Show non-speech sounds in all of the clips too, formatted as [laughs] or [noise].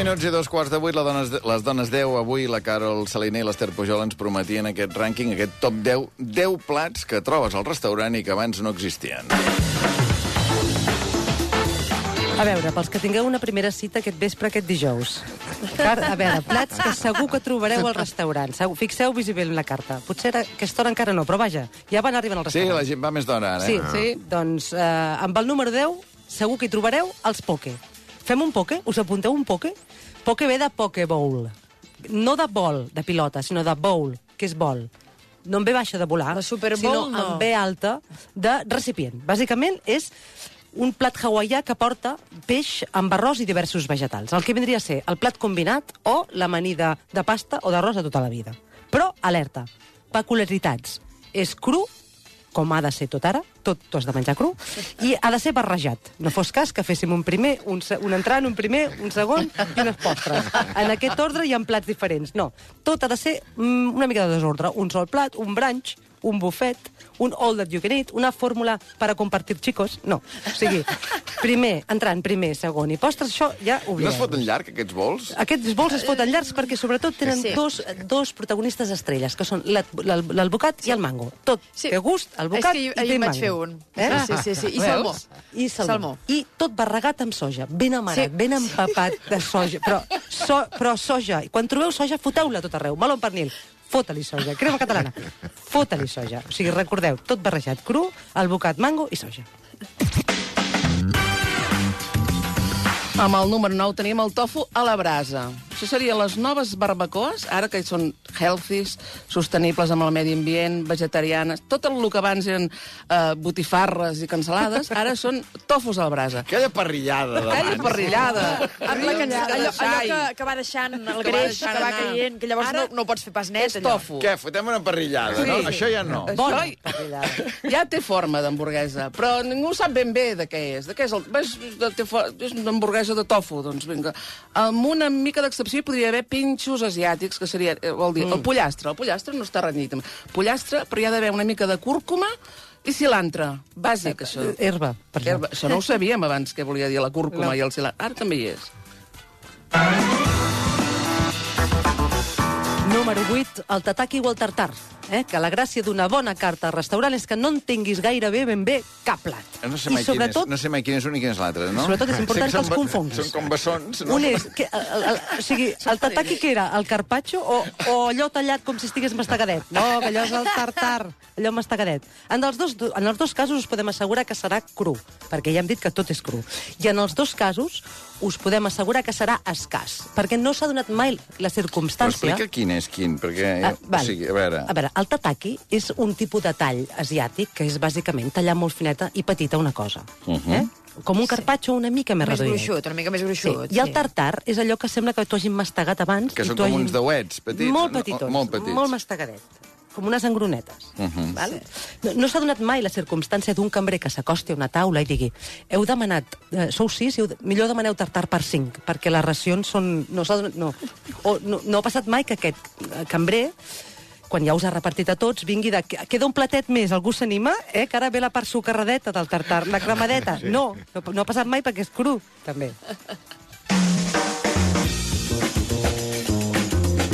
minuts i dos quarts de vuit, la dones, les dones 10, avui la Carol Saliner i l'Ester Pujol ens prometien aquest rànquing, aquest top 10, 10 plats que trobes al restaurant i que abans no existien. A veure, pels que tingueu una primera cita aquest vespre, aquest dijous. Car a veure, plats que segur que trobareu al restaurant. Fixeu-vos bé en la carta. Potser a aquesta hora encara no, però vaja, ja van arribant al Sí, restaurant. la gent va més d'hora, ara. Sí, eh? sí. Doncs eh, amb el número 10 segur que hi trobareu els poke. Fem un poke? Us apunteu un poke? Poke ve de poke bowl. No de bol, de pilota, sinó de bowl, que és bol. No en ve baixa de volar, La Super sinó Bowl, no. en ve alta de recipient. Bàsicament és un plat hawaià que porta peix amb arròs i diversos vegetals. El que vindria a ser el plat combinat o l'amanida de pasta o d'arròs de tota la vida. Però, alerta, peculiaritats. És cru, com ha de ser tot ara, tot t'ho has de menjar cru, i ha de ser barrejat. No fos cas que féssim un primer, un, un entrant, un primer, un segon i unes postres. En aquest ordre hi ha plats diferents. No, tot ha de ser mm, una mica de desordre. Un sol plat, un brunch, un bufet, un all that you can eat, una fórmula per a compartir xicos. No, o sigui, primer, entrant, primer, segon i postres, això ja No oblideu. es foten llarg, aquests vols? Aquests vols es foten llargs perquè sobretot tenen Sí. dos, dos protagonistes estrelles, que són l'al- l'al- l'albocat i el mango. Tot Sí. té gust, albocat És que i ahir- té ahir vaig mango. fer un. Eh? Sí, sí, sí. I salmó. I salmó. Salmó. I tot barregat amb soja, ben amarat, Sí. ben empapat [laughs] de soja. Però, so, però soja, i quan trobeu soja, foteu-la tot arreu. Meló amb pernil, fota-li soja. Crema catalana, fota-li soja. O sigui, recordeu, tot barrejat, cru, albocat, mango i soja. Amb el número 9 tenim el tofu a la brasa. Això serien les noves barbacoes, ara que són healthies, sostenibles amb el medi ambient, vegetarianes, tot el que abans eren eh, botifarres i cansalades, ara són tofus a la brasa. Aquella parrillada Aquella parrillada. Amb la que, allò, allò que, que va deixant el Que va greix, deixant que va anar. caient, que llavors Ara no, no pots fer pas net, És tofu. Què, fotem una parrillada, Sí. no? Això ja no. Això parrillada. [laughs] ja té forma d'hamburguesa, però ningú sap ben bé de què és. De què és, el, és, de, té és una hamburguesa de tofu, doncs vinga. Amb una mica d'excepció hi podria haver pinxos asiàtics, que seria, eh, vol dir, el pollastre. El pollastre no està renyit. Pollastre, però hi ha d'haver una mica de cúrcuma i cilantre. Bàsic, això. Herba, per Herba. Això no ho sabíem abans, què volia dir la cúrcuma No. i el cilantre. Ara també hi és. Número 8, el tataki o el tartar. Eh? Que la gràcia d'una bona carta al restaurant és que no en tinguis gairebé ben bé cap plat. No sé I mai, quin és, sobretot, no sé mai quin és un i quin és l'altre, no? sobretot és important Sé que els són ba- confonguis. Són com bessons, no? Un és, que, el, el, o sigui, el tataki que era? El carpaccio o, o allò tallat com si estigués mastagadet? No, que allò és el tartar, allò mastagadet. En els, dos, en els dos casos us podem assegurar que serà cru, perquè ja hem dit que tot és cru. I en els dos casos us podem assegurar que serà escàs, perquè no s'ha donat mai la Però circumstància... explica quin és quin, perquè... Ah, val. o sigui, a veure... a veure, el tataki és un tipus de tall asiàtic que és bàsicament tallar molt fineta i petita una cosa. Uh. -huh. eh? Com un carpaccio una mica més, Més reduït. gruixut, una mica més Sí. gruixut. I el tartar és allò que sembla que t'ho hagin mastegat abans. Que i són com hagin- uns dauets petits, Molt no? petitons. Molt petits. Molt mastagadet. Com unes engronetes. Uh. -huh. vale? No, no s'ha donat mai la circumstància d'un cambrer que s'acosti a una taula i digui heu demanat, eh, sou sis, i heu, millor demaneu tartar per cinc, perquè les racions són... No, donat, no. O, no, no ha passat mai que aquest cambrer quan ja us ha repartit a tots, vingui de... Queda un platet més, algú s'anima, eh? Que ara ve la part sucarradeta del tartar, la cremadeta. No, no, no ha passat mai perquè és cru, també.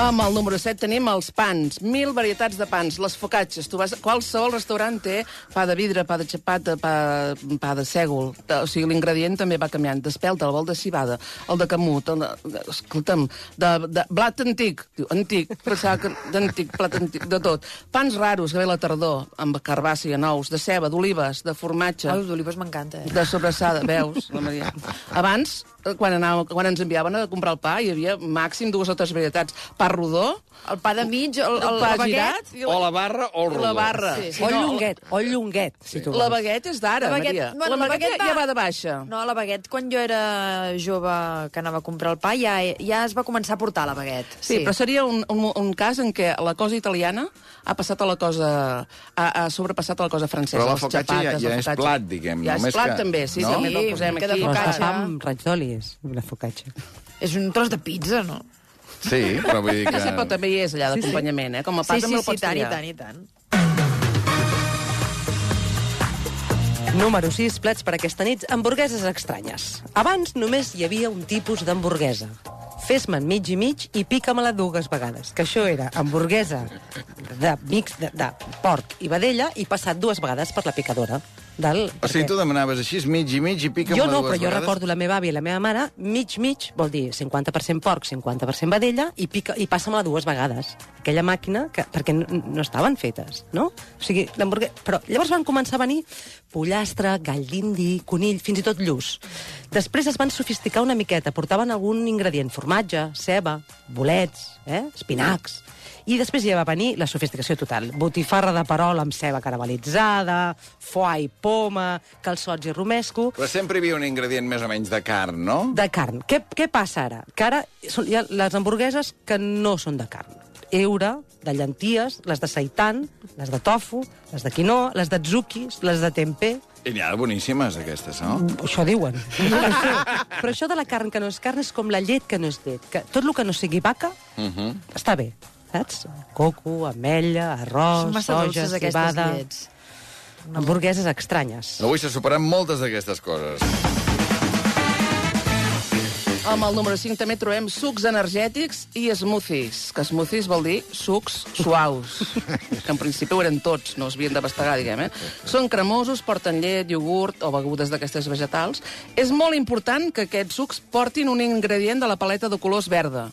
Amb el número 7 tenim els pans, mil varietats de pans, les focacces. Tu vas, qualsevol restaurant té pa de vidre, pa de xapata, pa, pa de sègol. O sigui, l'ingredient també va canviant. D'espelta, el vol de cibada, el de camut, el de, escolta'm, de, de blat antic. Diu, antic, pensava que d'antic, plat antic, de tot. Pans raros, que ve la tardor, amb carbassa i nous, de ceba, d'olives, de formatge. Ai, d'olives m'encanta, eh? De sobrassada, veus, la Maria? [laughs] Abans, eh, quan, anàvem, quan ens enviaven a comprar el pa, hi havia màxim dues o tres varietats. Pa rodó, El pa de mig, el, el, el pa el baguet... girat i O la barra o el rodó. la barra. Sí. O llonguet, o llonguet, si tu La vols. baguet és d'ara, La Maria. bueno, la la baguet, baguet ja va- va de baixa. No, la baguet, quan jo era jove que anava a comprar el pa, ja, ja es va començar a portar la baguet. Sí, però seria un, un, un cas en què la cosa italiana ha passat a la cosa... ha, ha sobrepassat a la cosa francesa. Però la focaccia ja- ja la és plat, diguem, Ja és plat, que- també, sí, no? també el posem Sí, aquí. Però focaccia. està amb raig d'oli, és una focaccia. És un tros de pizza, no? Sí, però vull dir que... Sí, però també hi és allà Sí, sí. d'acompanyament, eh? Com a Sí, pas sí, també el sí, pots tant, i tant, i tant. Número 6, plats per aquesta nit, hamburgueses estranyes. Abans només hi havia un tipus d'hamburguesa. fes-me'n mig i mig i pica-me-la dues vegades. Que això era hamburguesa de mix de, de porc i vedella i passat dues vegades per la picadora. Del, O sigui, tu demanaves així, mig i mig, i pica jo no, però jo recordo la meva àvia i la meva mare, mig, mig, vol dir 50% porc, 50% vedella, i, pica, i passa-me-la dues vegades. Aquella màquina, que, perquè no, no estaven fetes, no? O sigui, l'hamburguesa... Però llavors van començar a venir pollastre, gall d'indi, conill, fins i tot lluç. Després es van sofisticar una miqueta, portaven algun ingredient, formatge, ceba, bolets, eh? espinacs... I després ja va venir la sofisticació total. Botifarra de perol amb ceba caramelitzada, foie i poma, calçots i romesco... Però sempre hi havia un ingredient més o menys de carn, no? De carn. Què, què passa ara? Que ara són, hi ha les hamburgueses que no són de carn. Eura, de llenties, les de seitan, les de tofu, les de quinoa, les de tzukis, les de tempeh... I n'hi ha de boníssimes, aquestes, no? Això diuen. No ho sé. Però això de la carn que no és carn és com la llet que no és llet. Que tot el que no sigui vaca Uh -huh. està bé, saps? Coco, ametlla, arròs, Són massa soja, cebada... llets. Hamburgueses estranyes. Avui se superen moltes d'aquestes coses. Amb el número 5 també trobem sucs energètics i smoothies, que smoothies vol dir sucs suaus, [laughs] que en principi ho eren tots, no es havien de bastegar, diguem, eh? Són cremosos, porten llet, iogurt o begudes d'aquestes vegetals. És molt important que aquests sucs portin un ingredient de la paleta de colors verda.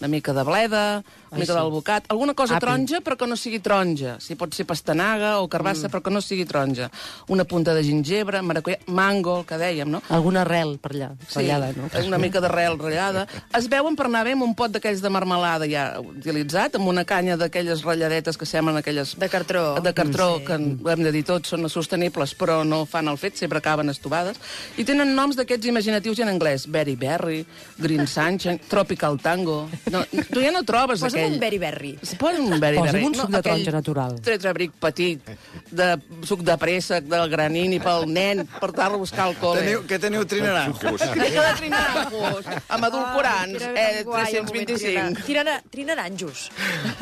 Una mica de bleda, una Ai, mica sí. d'albocat, alguna cosa Api. taronja però que no sigui taronja. Si pot ser pastanaga o carbassa mm. però que no sigui taronja. Una punta de gingebre, maracuyà, mango, el que dèiem, no? Alguna arrel per allà, ratllada, no? una mica d'arrel ratllada. Es veuen per anar bé amb un pot d'aquells de marmelada ja utilitzat, amb una canya d'aquelles ratlladetes que semblen aquelles... De cartró. De cartró, Sí. que hem de dir tots, són sostenibles, però no fan el fet, sempre acaben estovades. I tenen noms d'aquests imaginatius en anglès. Berry Berry, Green Sunshine, Tropical Tango... No, tu ja no trobes Posa'm aquell... un berry-berry. Posa'm un berry Posa'm berry. un suc de taronja natural. Tetrabric petit, de suc de préssec, del granini pel nen, per anar-lo a buscar al col·le. Teniu, què teniu trinaranjos? Mica de trinaranjos, amb adulcorants, Ai, eh, guai, el moment 325. Trinara- Trinaranjos.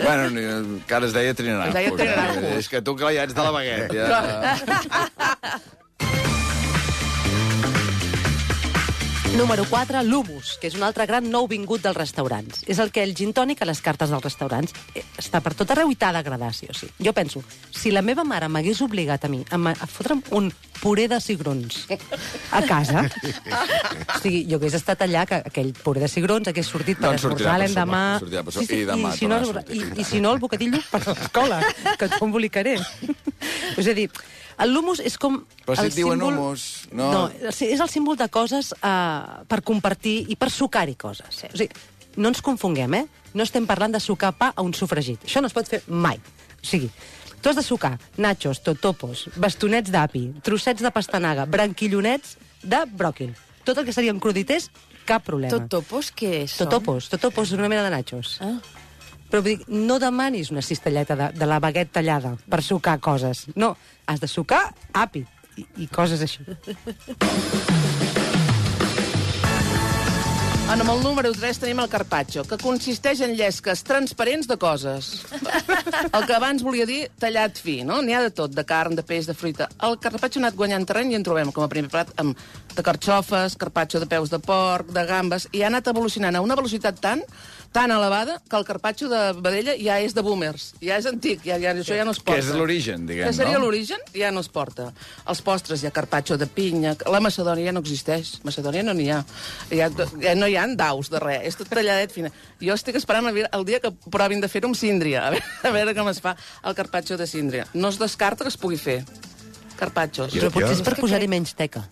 bueno, ni- que ara es deia trinaranjos. Es deia trinaranjos. És que tu que ja ets de la baguet, ja... Número 4, l'humus, que és un altre gran nou vingut dels restaurants. És el que el gin tònic a les cartes dels restaurants. Eh, Està per tot arreu i t'ha d'agradar, sí o sí. Jo penso, si la meva mare m'hagués obligat a mi a, fotre'm un puré de cigrons a casa, o sigui, jo hagués estat allà, que aquell puré de cigrons hagués sortit per sortirà esmorzar l'endemà... per sopar, i demà si no, i, i si no, el bocadillo per l'escola, que t'ho embolicaré. És a dir, l'humus és com... Però si el et diuen símbol- hummus, no- no és el símbol de coses uh, per compartir i per sucar-hi coses. Sí. O sigui, no ens confonguem, eh? No estem parlant de sucar pa a un sofregit. Això no es pot fer mai. O sigui, tu has de sucar nachos, totopos, bastonets d'api, trossets de pastanaga, branquillonets de bròquil. Tot el que serien cruditers, cap problema. Totopos, què són? Totopos. Totopos és una mena de nachos. Ah. Però vull dir, no demanis una cistelleta de, de la baguet tallada per sucar coses. No, has de sucar api i, i coses així. En el número 3 tenim el carpaccio, que consisteix en llesques transparents de coses. El que abans volia dir tallat fi, no? N'hi ha de tot, de carn, de peix, de fruita. El carpaccio ha anat guanyant terreny i en trobem com a primer plat amb de carxofes, carpaccio de peus de porc, de gambes, i ha anat evolucionant a una velocitat tan tan elevada que el carpaccio de vedella ja és de boomers, ja és antic, ja, ja, això ja no es porta. Que és l'origen, diguem, Que seria no? l'origen, ja no es porta. Els postres, hi ha carpaccio de pinya, la Macedònia ja no existeix, Macedònia no n'hi ha. Ja, ja no hi ha daus de res, és tot talladet fina. Jo estic esperant a veure el dia que provin de fer-ho amb síndria, a veure, a veure com es fa el carpaccio de síndria. No es descarta que es pugui fer. Carpaccios. Però potser és per posar-hi menys teca.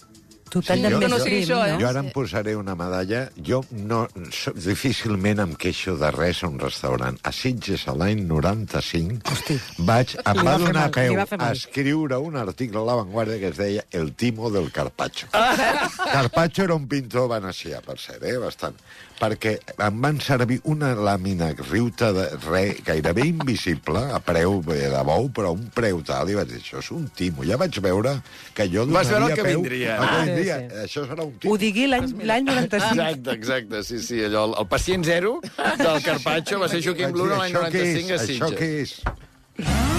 Tu talles jo- Que no sigui això, eh? no? Jo ara em posaré una medalla. Jo no, so, difícilment em queixo de res a un restaurant. A Sitges, a l'any 95, Hosti. vaig, em va va donar mal, peu a escriure un article a La Vanguardia que es deia El timo del Carpaccio. Ah. Carpaccio era un pintor venecià, per cert, eh? bastant. Perquè em van servir una làmina riuta de re, gairebé invisible, a preu eh, de bou, però a un preu tal, i vaig dir, això és un timo. Ja vaig veure que jo Vas veure el donaria que peu vindria. al que Ah, sí, vindria. sí. Això serà un timo. Ho digui l'any l'any 95. Exacte, exacte, sí, sí, allò, el, el pacient zero [laughs] del Carpaccio va ser Joaquim Luna l'any això què 95 a és? Això Sitges. què és?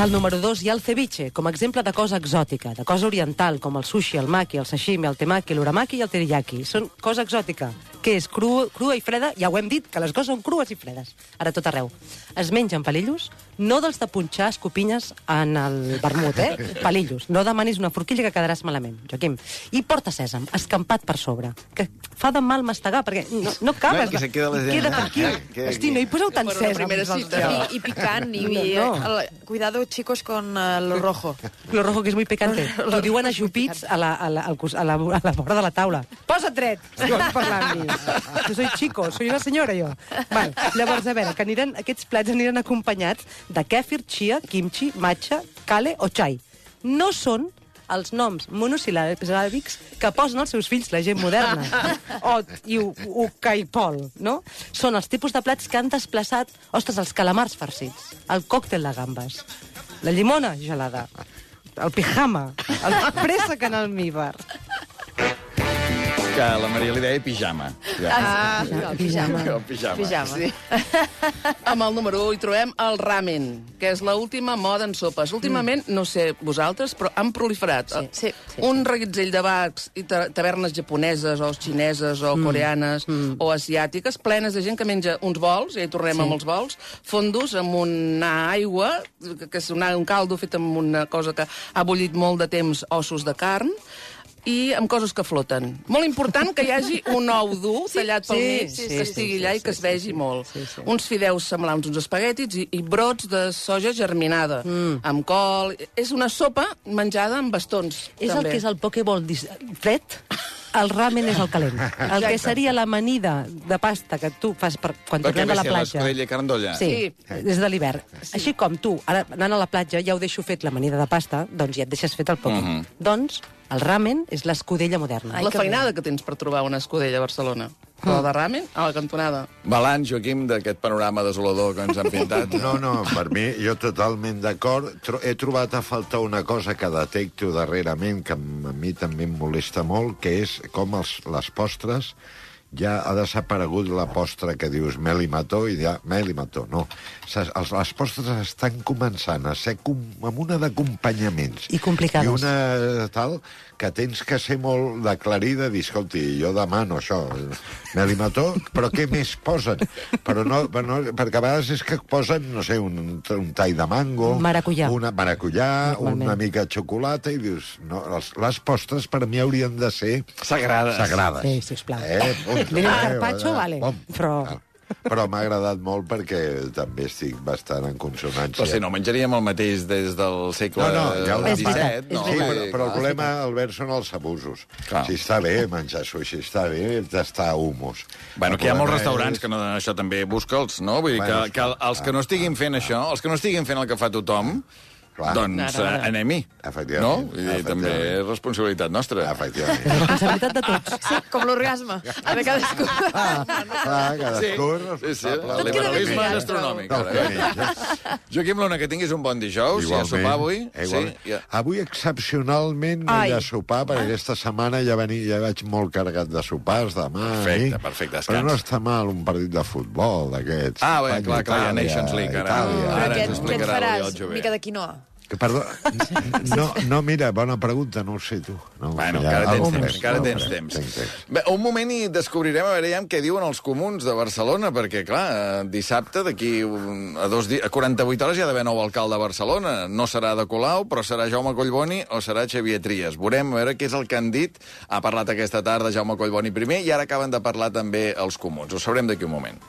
Al número 2 hi ha el ceviche, com a exemple de cosa exòtica, de cosa oriental, com el sushi, el maki, el sashimi, el temaki, l'uramaki i el teriyaki. Són cosa exòtica, que és cru, crua i freda, ja ho hem dit, que les coses són crues i fredes, ara tot arreu. Es mengen palillos, no dels de punxar escopinyes en el vermut, eh? [laughs] Palillos. No demanis una forquilla que quedaràs malament, Joaquim. I porta sèsam, escampat per sobre, que fa de mal mastegar, perquè no, no acabes. Bueno, que se queda la gent, Queda per ah, aquí. Hosti, no hi poseu tant sèsam. primera cita. I, i picant, i, No, no. el- cuidado, chicos, con uh, lo rojo. Lo rojo, que és muy picante. [laughs] T'ho diuen ajupits a la, a, la, al cos- a, la, a la vora de la taula. Posa't dret! Si vols parlar amb mi. Jo soy chico, soy una senyora, jo. Val. Llavors, a veure, que aniran, aquests plats aniran acompanyats de kèfir, chia, kimchi, matcha, kale o chai. No són els noms monosil·làbics que posen els seus fills la gent moderna. Ot i u- uca i pol, no? Són els tipus de plats que han desplaçat, ostres, els calamars farcits, el còctel de gambes, la llimona gelada, el pijama, el préssec en almíbar. Que la Maria li deia pijama. Ja. Ah, el pijama. El pijama. Pijama. Sí. Amb el número 1 hi trobem el ramen, que és l'última moda en sopes. Últimament, no sé vosaltres, però han proliferat Sí, sí, sí. un reguitzell de bacs i ta tavernes japoneses o xineses o coreanes o asiàtiques plenes de gent que menja uns bols, ja hi tornem Sí. amb els bols, fondos amb una aigua, que que és una, un caldo fet amb una cosa que ha bullit molt de temps ossos de carn, i amb coses que floten. Molt important que hi hagi un ou dur sí, tallat pel sí, mig, sí, que sí, estigui sí, allà sí, i que sí, es vegi sí, molt. sí, sí. Uns fideus semblants, uns espaguetis i, i brots de soja germinada, mm. amb col... És una sopa menjada amb bastons, És també. el que és el pokeball dis- fred, el ramen és el calent. El que seria l'amanida de pasta que tu fas per, quan Perquè tornem de la platja. l'escudella i carn d'olla. Sí, Sí. des de l'hivern. Així com tu, ara anant a la platja, ja ho deixo fet l'amanida de pasta, doncs ja et deixes fet el poke. Mhm. Doncs el ramen és l'escudella moderna. Ai, la que feinada que tens per trobar una escudella a Barcelona. La de ramen, a la cantonada. Balanç, Joaquim, d'aquest panorama desolador que ens han pintat. No, no, per mi, jo totalment d'acord. He trobat a faltar una cosa que detecto darrerament, que a mi també em molesta molt, que és com els, les postres ja ha desaparegut la postre que dius mel i mató i ja mel i mató, no. Els, les postres estan començant a ser com, amb una d'acompanyaments. I complicades. I una tal que tens que ser molt d'aclarida dir, escolti, jo demano això, mel i mató, però què més posen? Però no, no, perquè a vegades és que posen, no sé, un, un tall de mango... Maracuyà. Una maracuyà, Normalment. una mica de xocolata, i dius, no, les, les postres per mi haurien de ser Sagrades. sagrades. Sí, sisplau. Eh. Diré Eh, carpaccio, vale, pom. però- Ah. Però m'ha agradat molt perquè també estic bastant en consonància. Però si no, menjaríem el mateix des del segle No, no, ja ho És entenc. veritat, XVII. No? Sí, però, però el problema, Albert, són els abusos. Clar. Si està bé menjar sushi, està bé tastar humus. Bueno, El que hi ha molts restaurants és- que no, això també busca'ls, no? Vull dir Bueno, que, que els que no estiguin fent això, els que no estiguin fent el que fa tothom, Clar. doncs Ara, ara. eh, anem-hi. Efectivament, No? Dir, efectivament. també és responsabilitat nostra. Efectivament. [laughs] Responsabilitat de tots. Sí, com l'orgasme. De cadascú. Ah, clar, cadascú és Sí, sí, responsable. el liberalisme que eh? menja. Joaquim Luna, que tinguis un bon dijous. I a sopar avui. Eh, igualment. Sí, ja. Avui, excepcionalment, no hi ha sopar, perquè aquesta setmana ja, veni, ja vaig molt carregat de sopars demà. Perfecte, eh? perfecte, descans. Però no està mal un partit de futbol d'aquests. Ah, bé, clar, clar, hi ha Itàlia, Nations League, ara. Itàlia. Però Ara què, ens què et explicarà faràs? Mica de quinoa. Que, Perdó, no, no, mira, bona pregunta, no ho sé tu. No, Bueno, ja- encara tens temps, encara tens temps. tinc temps. Bé, un moment i descobrirem a veure ja què diuen els comuns de Barcelona, perquè, clar, dissabte, d'aquí a, dos di- a 48 hores hi ha d'haver nou alcalde a Barcelona. No serà de Colau, però serà Jaume Collboni o serà Xavier Trias. Veurem a veure què és el que han dit. Ha parlat aquesta tarda Jaume Collboni primer i ara acaben de parlar també els comuns. Ho sabrem d'aquí un moment.